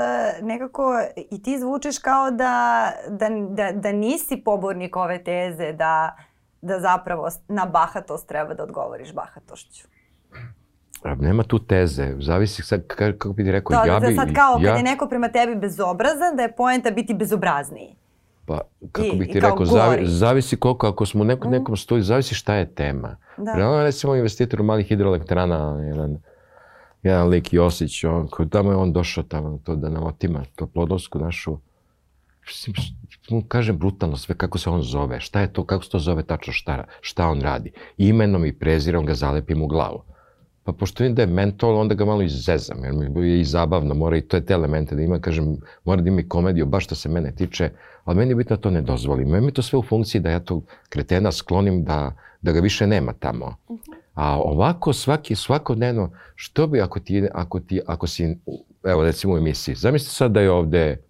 nekako i ti zvučiš kao da, da, da, da nisi pobornik ove teze da, da zapravo na bahatost treba da odgovoriš bahatošću. Nema tu teze, zavisi sad, kako bi ti rekao, da, ja da, bi... Da sad kao, ja... kad je neko prema tebi bezobrazan, da je poenta biti bezobrazniji. Pa, kako bih ti rekao, zavi, zavisi koliko, ako smo u nekom, mm. nekom studiju, zavisi šta je tema. Da. Prema recimo investitor u malih hidroelektrana, jedan, jedan lik Josić, on, tamo je on došao tamo to da nam otima to plodovsku našu, kažem brutalno sve kako se on zove, šta je to, kako se to zove tačno, šta, šta on radi. Imenom i prezirom ga zalepim u glavu. Pa pošto vidim da je mentol, onda ga malo izezam, jer mi je i zabavno, mora i to je te elemente da ima, kažem, mora da ima i komediju, baš što se mene tiče, ali meni je bitno da to ne dozvolim. Meni je to sve u funkciji da ja to kretena sklonim da, da ga više nema tamo. A ovako svaki, svakodnevno, što bi ako ti, ako ti, ako si, evo recimo u emisiji, zamislite sad da je ovde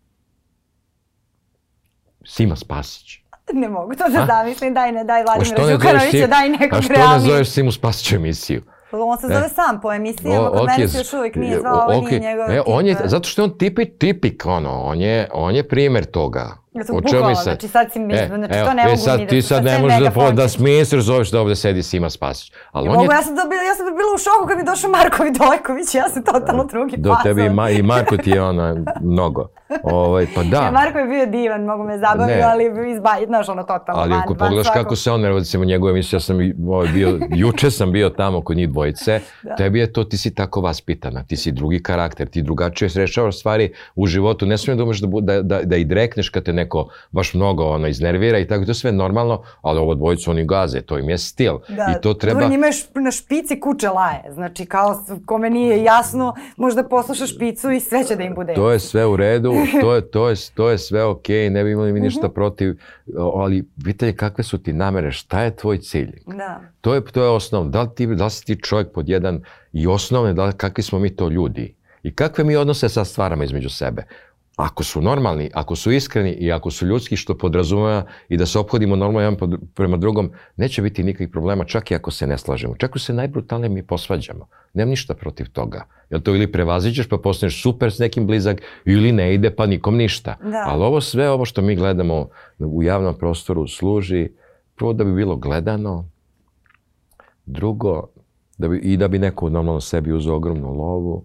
Sima Spasić. Ne mogu to da zamislim, daj ne, daj Vladimira Đukanovića, daj nekog realniji. A što ne zoveš Simu Spasiću emisiju? On se zove sam po emisijama, kod mene se još uvijek nije zvao, ovo okay. nije njegov e, on je, Zato što je on tipi, tipik, ono, on je, on je primer toga. Ja sam bukvalno, znači sad si e, znači evo, to ne mogu sad, ni da ti sad ne možeš da, po, da smisliš, zoveš da ovde sedi Sima Spasić. Ali I on mogu, je... ja sam, dobila, ja sam bila u šoku kad mi došao Marko Vidojković, ja sam totalno drugi Do pasao. tebi i, Ma, i Marko ti je ono, mnogo. Ovaj, pa da. Ja, Marko je bio divan, mogu me zabavio, ali je izbavio, znaš, ono totalno. Ali ako pogledaš kako se on, recimo njegove emisije, ja sam ovaj, bio, juče sam bio tamo kod njih dvojice, da. tebi je to, ti si tako vaspitana, ti si drugi karakter, ti drugačije rešavaš stvari u životu, ne smijem da umeš da, da, da, da i drekneš kad te neko baš mnogo ono, iznervira i tako, to sve normalno, ali ovo dvojicu oni gaze, to im je stil. Da, I to treba... Dobro, njima je na špici kuće laje, znači kao kome nije jasno, možda posluša špicu i sve će da im bude. To je sve u redu, to je, to je, to je sve okej, okay, ne bi imali mi ništa mhm. protiv, ali pitanje kakve su ti namere, šta je tvoj cilj? Da. To je, to je osnovno, da li, ti, da li si ti čovjek pod jedan i osnovne, da li, kakvi smo mi to ljudi? I kakve mi odnose sad stvaramo između sebe? Ako su normalni, ako su iskreni i ako su ljudski što podrazumeva i da se obhodimo normalno jedan prema drugom, neće biti nikakvih problema čak i ako se ne slažemo. Čak i se najbrutalnije mi posvađamo. Nemam ništa protiv toga. Jel to ili prevaziđeš pa postaneš super s nekim blizak ili ne ide pa nikom ništa. Da. Ali ovo sve ovo što mi gledamo u javnom prostoru služi prvo da bi bilo gledano, drugo da bi, i da bi neko normalno sebi uzeo ogromnu lovu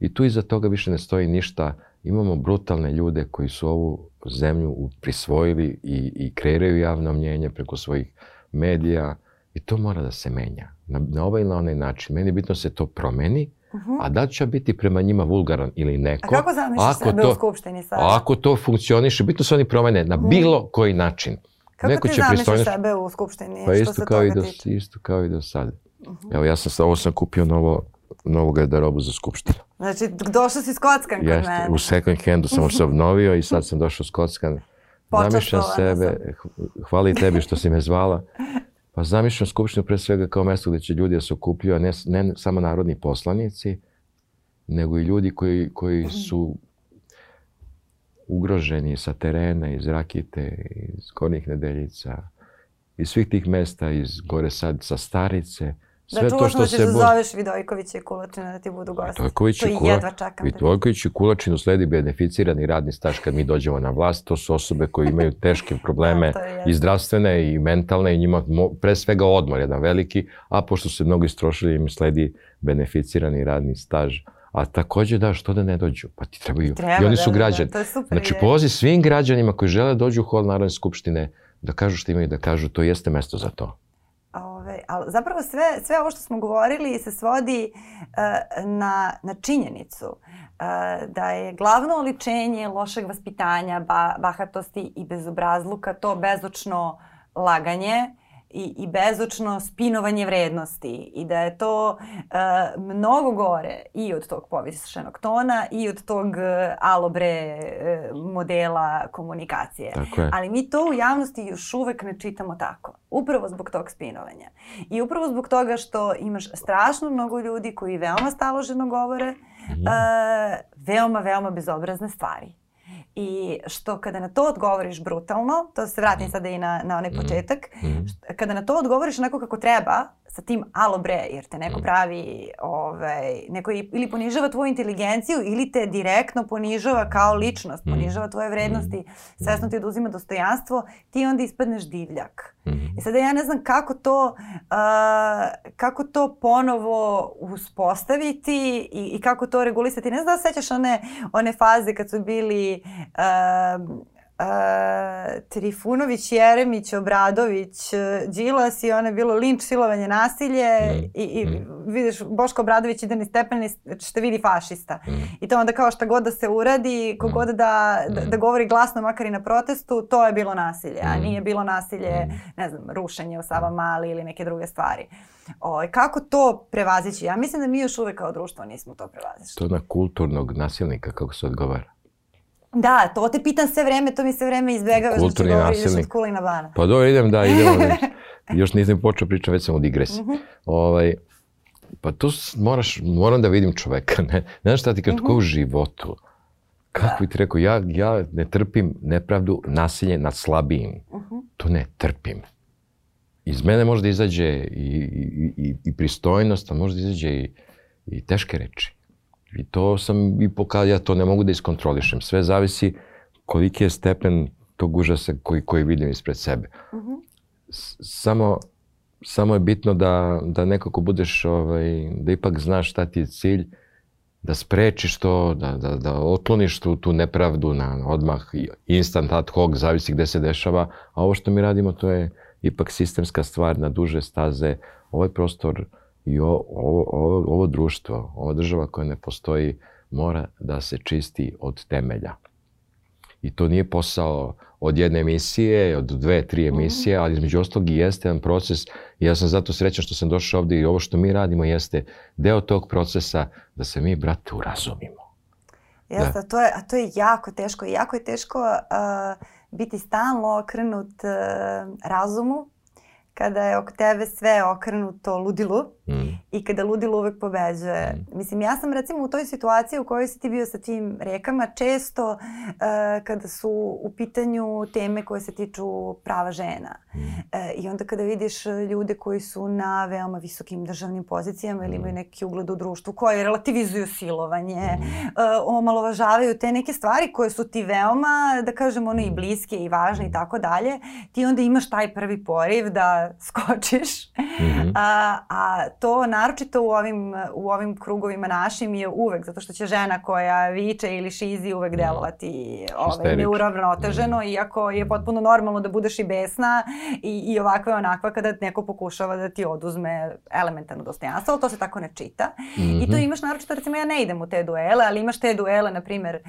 i tu iza toga više ne stoji ništa imamo brutalne ljude koji su ovu zemlju prisvojili i, i kreiraju javno mnjenje preko svojih medija i to mora da se menja. Na, na ovaj ili na onaj način. Meni je bitno da se to promeni, uh -huh. A da će biti prema njima vulgaran ili neko? A kako zamišljaš sebe to, u Skupštini sad? Ako to funkcioniše, bitno se oni promene na mhm. bilo koji način. Kako neko ti će zamišljaš pristojniš... sebe u Skupštini? Pa isto, kao i do, tiče? isto kao i do sada. Uh -huh. Evo ja sam, ovo sam kupio novo, novu garderobu za Skupštinu. Znači, došao si skockan kod Jeste, mene. U second handu sam se obnovio i sad sam došao skockan. Zamišljam sebe, hvala i tebi što si me zvala. Pa zamišljam Skupštinu pre svega kao mesto gde će ljudi da se okupljaju, a ne, ne samo narodni poslanici, nego i ljudi koji, koji su ugroženi sa terena, iz Rakite, iz Gornjih Nedeljica, iz svih tih mesta, iz gore sad sa Starice, Sve da, to što da se... Da čuvaš da zoveš Vidojkovića i Kulačina da ti budu gosti. Vidojković to i Kula... jedva čekam. Vidojković i Kulačinu sledi beneficirani radni staž kad mi dođemo na vlast. To su osobe koje imaju teške probleme da, i zdravstvene i mentalne i njima pre svega odmor jedan veliki, a pošto se mnogo istrošili im sledi beneficirani radni staž. A takođe da, što da ne dođu? Pa ti trebaju. Treba, I oni su da, građani. Da, da, super, znači, poziv svim građanima koji žele da dođu u hol Narodne skupštine da kažu što imaju da kažu, to jeste mesto za to. Ove, ali zapravo sve, sve ovo što smo govorili se svodi uh, na, na činjenicu uh, da je glavno oličenje lošeg vaspitanja, ba, bahatosti i bezobrazluka to bezočno laganje i, i bezočno spinovanje vrednosti i da je to uh, mnogo gore i od tog povišenog tona i od tog uh, alobre uh, modela komunikacije. Ali mi to u javnosti još uvek ne čitamo tako. Upravo zbog tog spinovanja. I upravo zbog toga što imaš strašno mnogo ljudi koji veoma staloženo govore mm. uh, veoma, veoma bezobrazne stvari. I što kada na to odgovoriš brutalno, to se vratim mm. sada i na, na onaj mm. početak, mm. kada na to odgovoriš onako kako treba, sa tim alo bre, jer te neko mm. pravi, ovaj, neko ili ponižava tvoju inteligenciju ili te direktno ponižava kao ličnost, ponižava tvoje vrednosti, svesno ti oduzima dostojanstvo, ti onda ispadneš divljak. I sada ja ne znam kako to, uh, kako to ponovo uspostaviti i, i kako to regulisati. Ne znam da sećaš one, one faze kad su bili uh, uh, Trifunović, Jeremić, Obradović, uh, Đilas i ono je bilo linč, silovanje, nasilje mm. i, i mm. vidiš Boško Obradović ide ni stepeni što vidi fašista. Mm. I to onda kao šta god da se uradi, kogod mm. da, da, mm. da govori glasno makar i na protestu, to je bilo nasilje, a mm. nije bilo nasilje, ne znam, rušenje u Sava Mali ili neke druge stvari. O, kako to prevazići? Ja mislim da mi još uvek kao društvo nismo to prevazići. To na kulturnog nasilnika, kako se odgovara. Da, to te pitam sve vreme, to mi sve vreme izbjegavaš da Kulturni da ideš od kulina bana. Pa dobro, idem, da, idemo. još nisam počeo pričati, već sam u digresiji. Mm -hmm. ovaj, pa tu moraš, moram da vidim čoveka, ne, ne znaš šta ti kažeš, mm -hmm. u životu. Kako bi ti rekao, ja, ja ne trpim nepravdu, nasilje nad slabijim. Mm -hmm. To ne trpim. Iz mene može da izađe i, i, i, i pristojnost, a može da izađe i, i teške reči. I to sam i pokazao, ja to ne mogu da iskontrolišem. Sve zavisi koliki je stepen tog užasa koji, koji vidim ispred sebe. Uh mhm. -huh. Samo, samo je bitno da, da nekako budeš, ovaj, da ipak znaš šta ti je cilj, da sprečiš to, da, da, da otloniš tu, tu nepravdu na odmah, instant ad hoc, zavisi gde se dešava, a ovo što mi radimo to je ipak sistemska stvar na duže staze. Ovaj prostor I ovo, ovo, ovo društvo, ova država koja ne postoji, mora da se čisti od temelja. I to nije posao od jedne emisije, od dve, tri mhm. emisije, ali između ostalog i jeste jedan proces. I ja sam zato srećan što sam došao ovde i ovo što mi radimo jeste deo tog procesa da se mi, brate, urazumimo. Jeste, da. a, to je, a to je jako teško. Jako je teško uh, biti stalno okrenut uh, razumu kada je oko tebe sve okrenuto ludilu mm. I kada ludilo uvek pobeđuje. Mm. Mislim, ja sam recimo u toj situaciji u kojoj si ti bio sa tim rekama često uh, kada su u pitanju teme koje se tiču prava žena. Mm. Uh, I onda kada vidiš ljude koji su na veoma visokim državnim pozicijama ili mm. imaju neki ugled u društvu koji relativizuju silovanje, mm. uh, omalovažavaju te neke stvari koje su ti veoma, da kažemo, ono i bliske i važne i tako dalje, ti onda imaš taj prvi poriv da skočiš. Mm -hmm. a, a to naročito u ovim, u ovim krugovima našim je uvek, zato što će žena koja viče ili šizi uvek mm. delovati ovaj, neuravnoteženo, mm. iako je potpuno normalno da budeš i besna i, i ovakva i onakva kada neko pokušava da ti oduzme elementarno dostojanstvo, ali to se tako ne čita. Mm -hmm. I to mhm. imaš naročito, recimo ja ne idem u te duele, ali imaš te duele, na primer,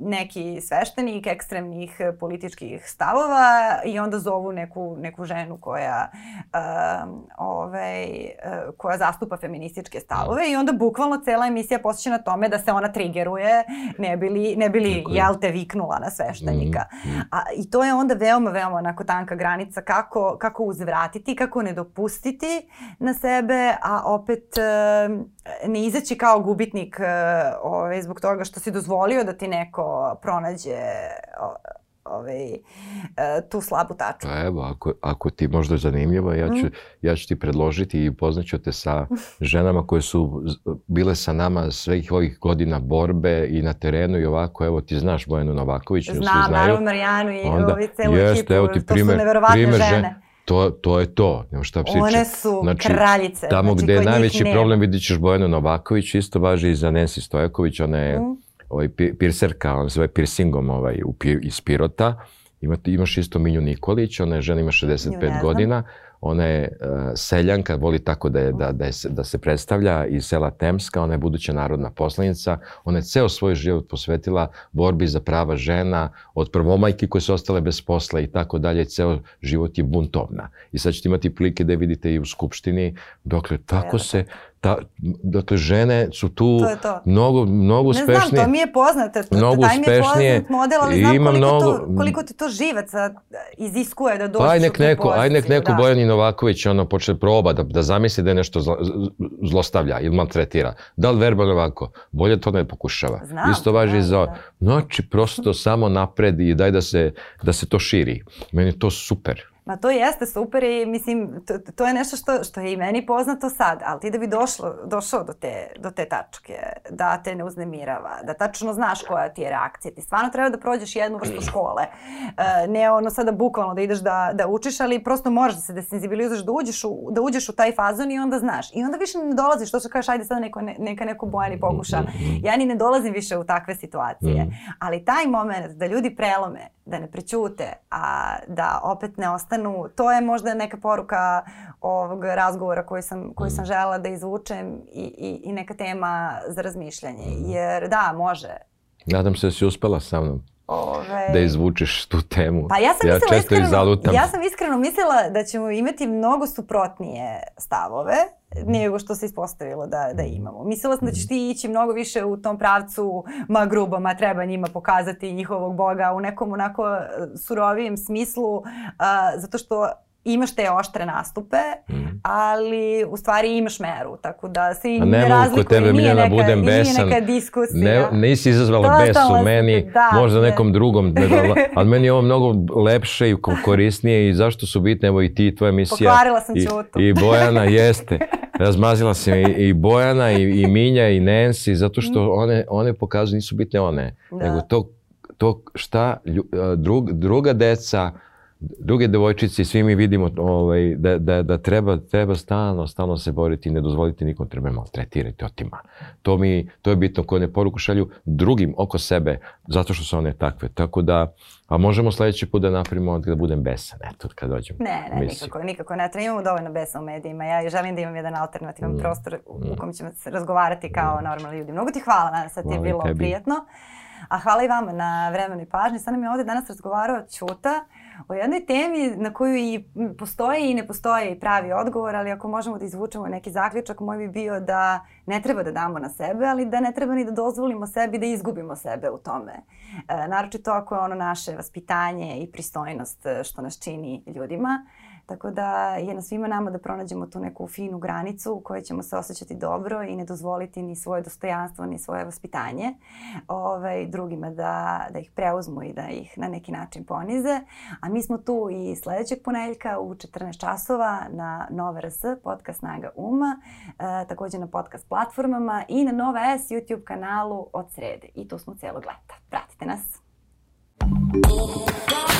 neki sveštenik ekstremnih političkih stavova i onda zovu neku, neku ženu koja, uh, ovaj, uh, koja zastupa feminističke stavove i onda bukvalno cela emisija posjeća na tome da se ona trigeruje ne bili, ne bili jel te viknula na sveštenika. Mm -hmm. A, I to je onda veoma, veoma onako tanka granica kako, kako uzvratiti, kako ne dopustiti na sebe, a opet uh, ne izaći kao gubitnik uh, ovaj, zbog toga što si dozvolio da ti neko pronađe ovaj, e, tu slabu tačku. Pa evo, ako, ako ti možda je zanimljivo, ja ću, mm. ja ću ti predložiti i upoznaću te sa ženama koje su bile sa nama svih ovih godina borbe i na terenu i ovako, evo ti znaš Bojanu Novaković. Znam, naravno Marijanu i Onda, ovi celu jest, ekipu, evo ti to primer, su neverovatne primer žene. To, to je to, nema šta pričati. One su znači, kraljice. Tamo znači, gde je najveći problem vidit ćeš Bojanu Novaković, isto važi i za Nancy Stojaković, ona je mm ovaj, pirserka, on se zove piercingom ovaj, u, iz Pirota. Ima, imaš isto Minju Nikolić, ona je žena, ima 65 godina. Ona je uh, seljanka, voli tako da, je, da, da, je, da se predstavlja iz sela Temska, ona je buduća narodna poslanica. Ona je ceo svoj život posvetila borbi za prava žena, od prvomajki koje su ostale bez posla i tako dalje. Ceo život je buntovna. I sad ćete imati prilike da je vidite i u Skupštini, dokle tako se ta, dakle, žene su tu to to. mnogo, mnogo uspešnije. Ne znam, to mi je poznato. Mnogo taj mi je poznat model, ali znam ima koliko, mnogo, to, koliko ti to živaca iziskuje da dođeš aj nek neko, Aj nek neko da. Bojan Novaković ono počne proba da, da zamisli da je nešto zlo, zlostavlja ili maltretira. Da li verbalno ovako? Bolje to ne pokušava. Znam, Isto važi da, za... Da. Znači, prosto samo napred i daj da se, da se to širi. Meni je to super. Ma to jeste super i mislim, to, to je nešto što, što je i meni poznato sad, ali ti da bi došlo, došao do te, do te tačke, da te ne uznemirava, da tačno znaš koja ti je reakcija. Ti stvarno treba da prođeš jednu vrstu škole. E, ne ono sada bukvalno da ideš da, da učiš, ali prosto moraš da se desenzibilizuješ, da uđeš, u, da uđeš u taj fazon i onda znaš. I onda više ne dolaziš, to što kažeš, ajde sada neko, ne, neka neko Bojani pokuša. Ja ni ne dolazim više u takve situacije. Mm. Ali taj moment da ljudi prelome, da ne prećute, a da opet ne ostanu, to je možda neka poruka ovog razgovora koji sam, koji sam mm. žela da izvučem i, i, i neka tema za razmišljanje. Mm. Jer da, može. Nadam se da si uspela sa mnom. Ove... da izvučeš tu temu. Pa ja sam, ja mislila, iskreno, ja sam iskreno mislila da ćemo imati mnogo suprotnije stavove nego što se ispostavilo da, da imamo. Mislila sam da ćeš ti ići mnogo više u tom pravcu, ma grubo, ma treba njima pokazati njihovog boga u nekom onako e, surovijem smislu, uh, zato što imaš te oštre nastupe, mm. ali u stvari imaš meru, tako da se i ne, ne razlikuje. kod tebe, nije neka, budem besan. Neka diskusija. Ne, nisi izazvala bes u meni, da, možda ne. nekom drugom, ali meni je ovo mnogo lepše i korisnije i zašto su bitne, evo i ti, tvoja emisija. Pokvarila sam i, čutu. I Bojana, jeste. Razmazila sam i, i Bojana, i, i Minja, i Nancy, zato što mm. one, one pokazuju, nisu bitne one, da. nego to, to šta drug, druga deca, druge devojčice, svi mi vidimo ovaj, da, da, da treba, treba stalno, stalno se boriti i ne dozvoliti nikom treba maltretirati, otima. To, mi, to je bitno koje ne poruku šalju drugim oko sebe, zato što su one takve. Tako da, a možemo sledeći put da napravimo da budem besan, eto, kad dođem. Ne, ne, nikako, nikako ne treba. Imamo dovoljno besa u medijima. Ja želim da imam jedan alternativan mm. prostor u, mm. kom ćemo se razgovarati kao mm. normalni ljudi. Mnogo ti hvala, nadam se ti je bilo tebi. prijatno. A hvala i vama na vremenu i pažnji. Sad nam je ovde danas razgovarao Ćuta o jednoj temi na koju i postoji i ne postoji pravi odgovor, ali ako možemo da izvučemo neki zaključak, moj bi bio da ne treba da damo na sebe, ali da ne treba ni da dozvolimo sebi da izgubimo sebe u tome. E, naročito ako je ono naše vaspitanje i pristojnost e, što nas čini ljudima. Tako da je na svima nama da pronađemo tu neku finu granicu u kojoj ćemo se osjećati dobro i ne dozvoliti ni svoje dostojanstvo ni svoje vaspitanje ovaj, drugima da, da ih preuzmu i da ih na neki način ponize. A mi smo tu i sledećeg poneljka u 14 časova na Nova RS, podcast Snaga Uma, e, takođe na podcast platformama i na Nova S YouTube kanalu od srede. I tu smo celog leta. Pratite nas. You.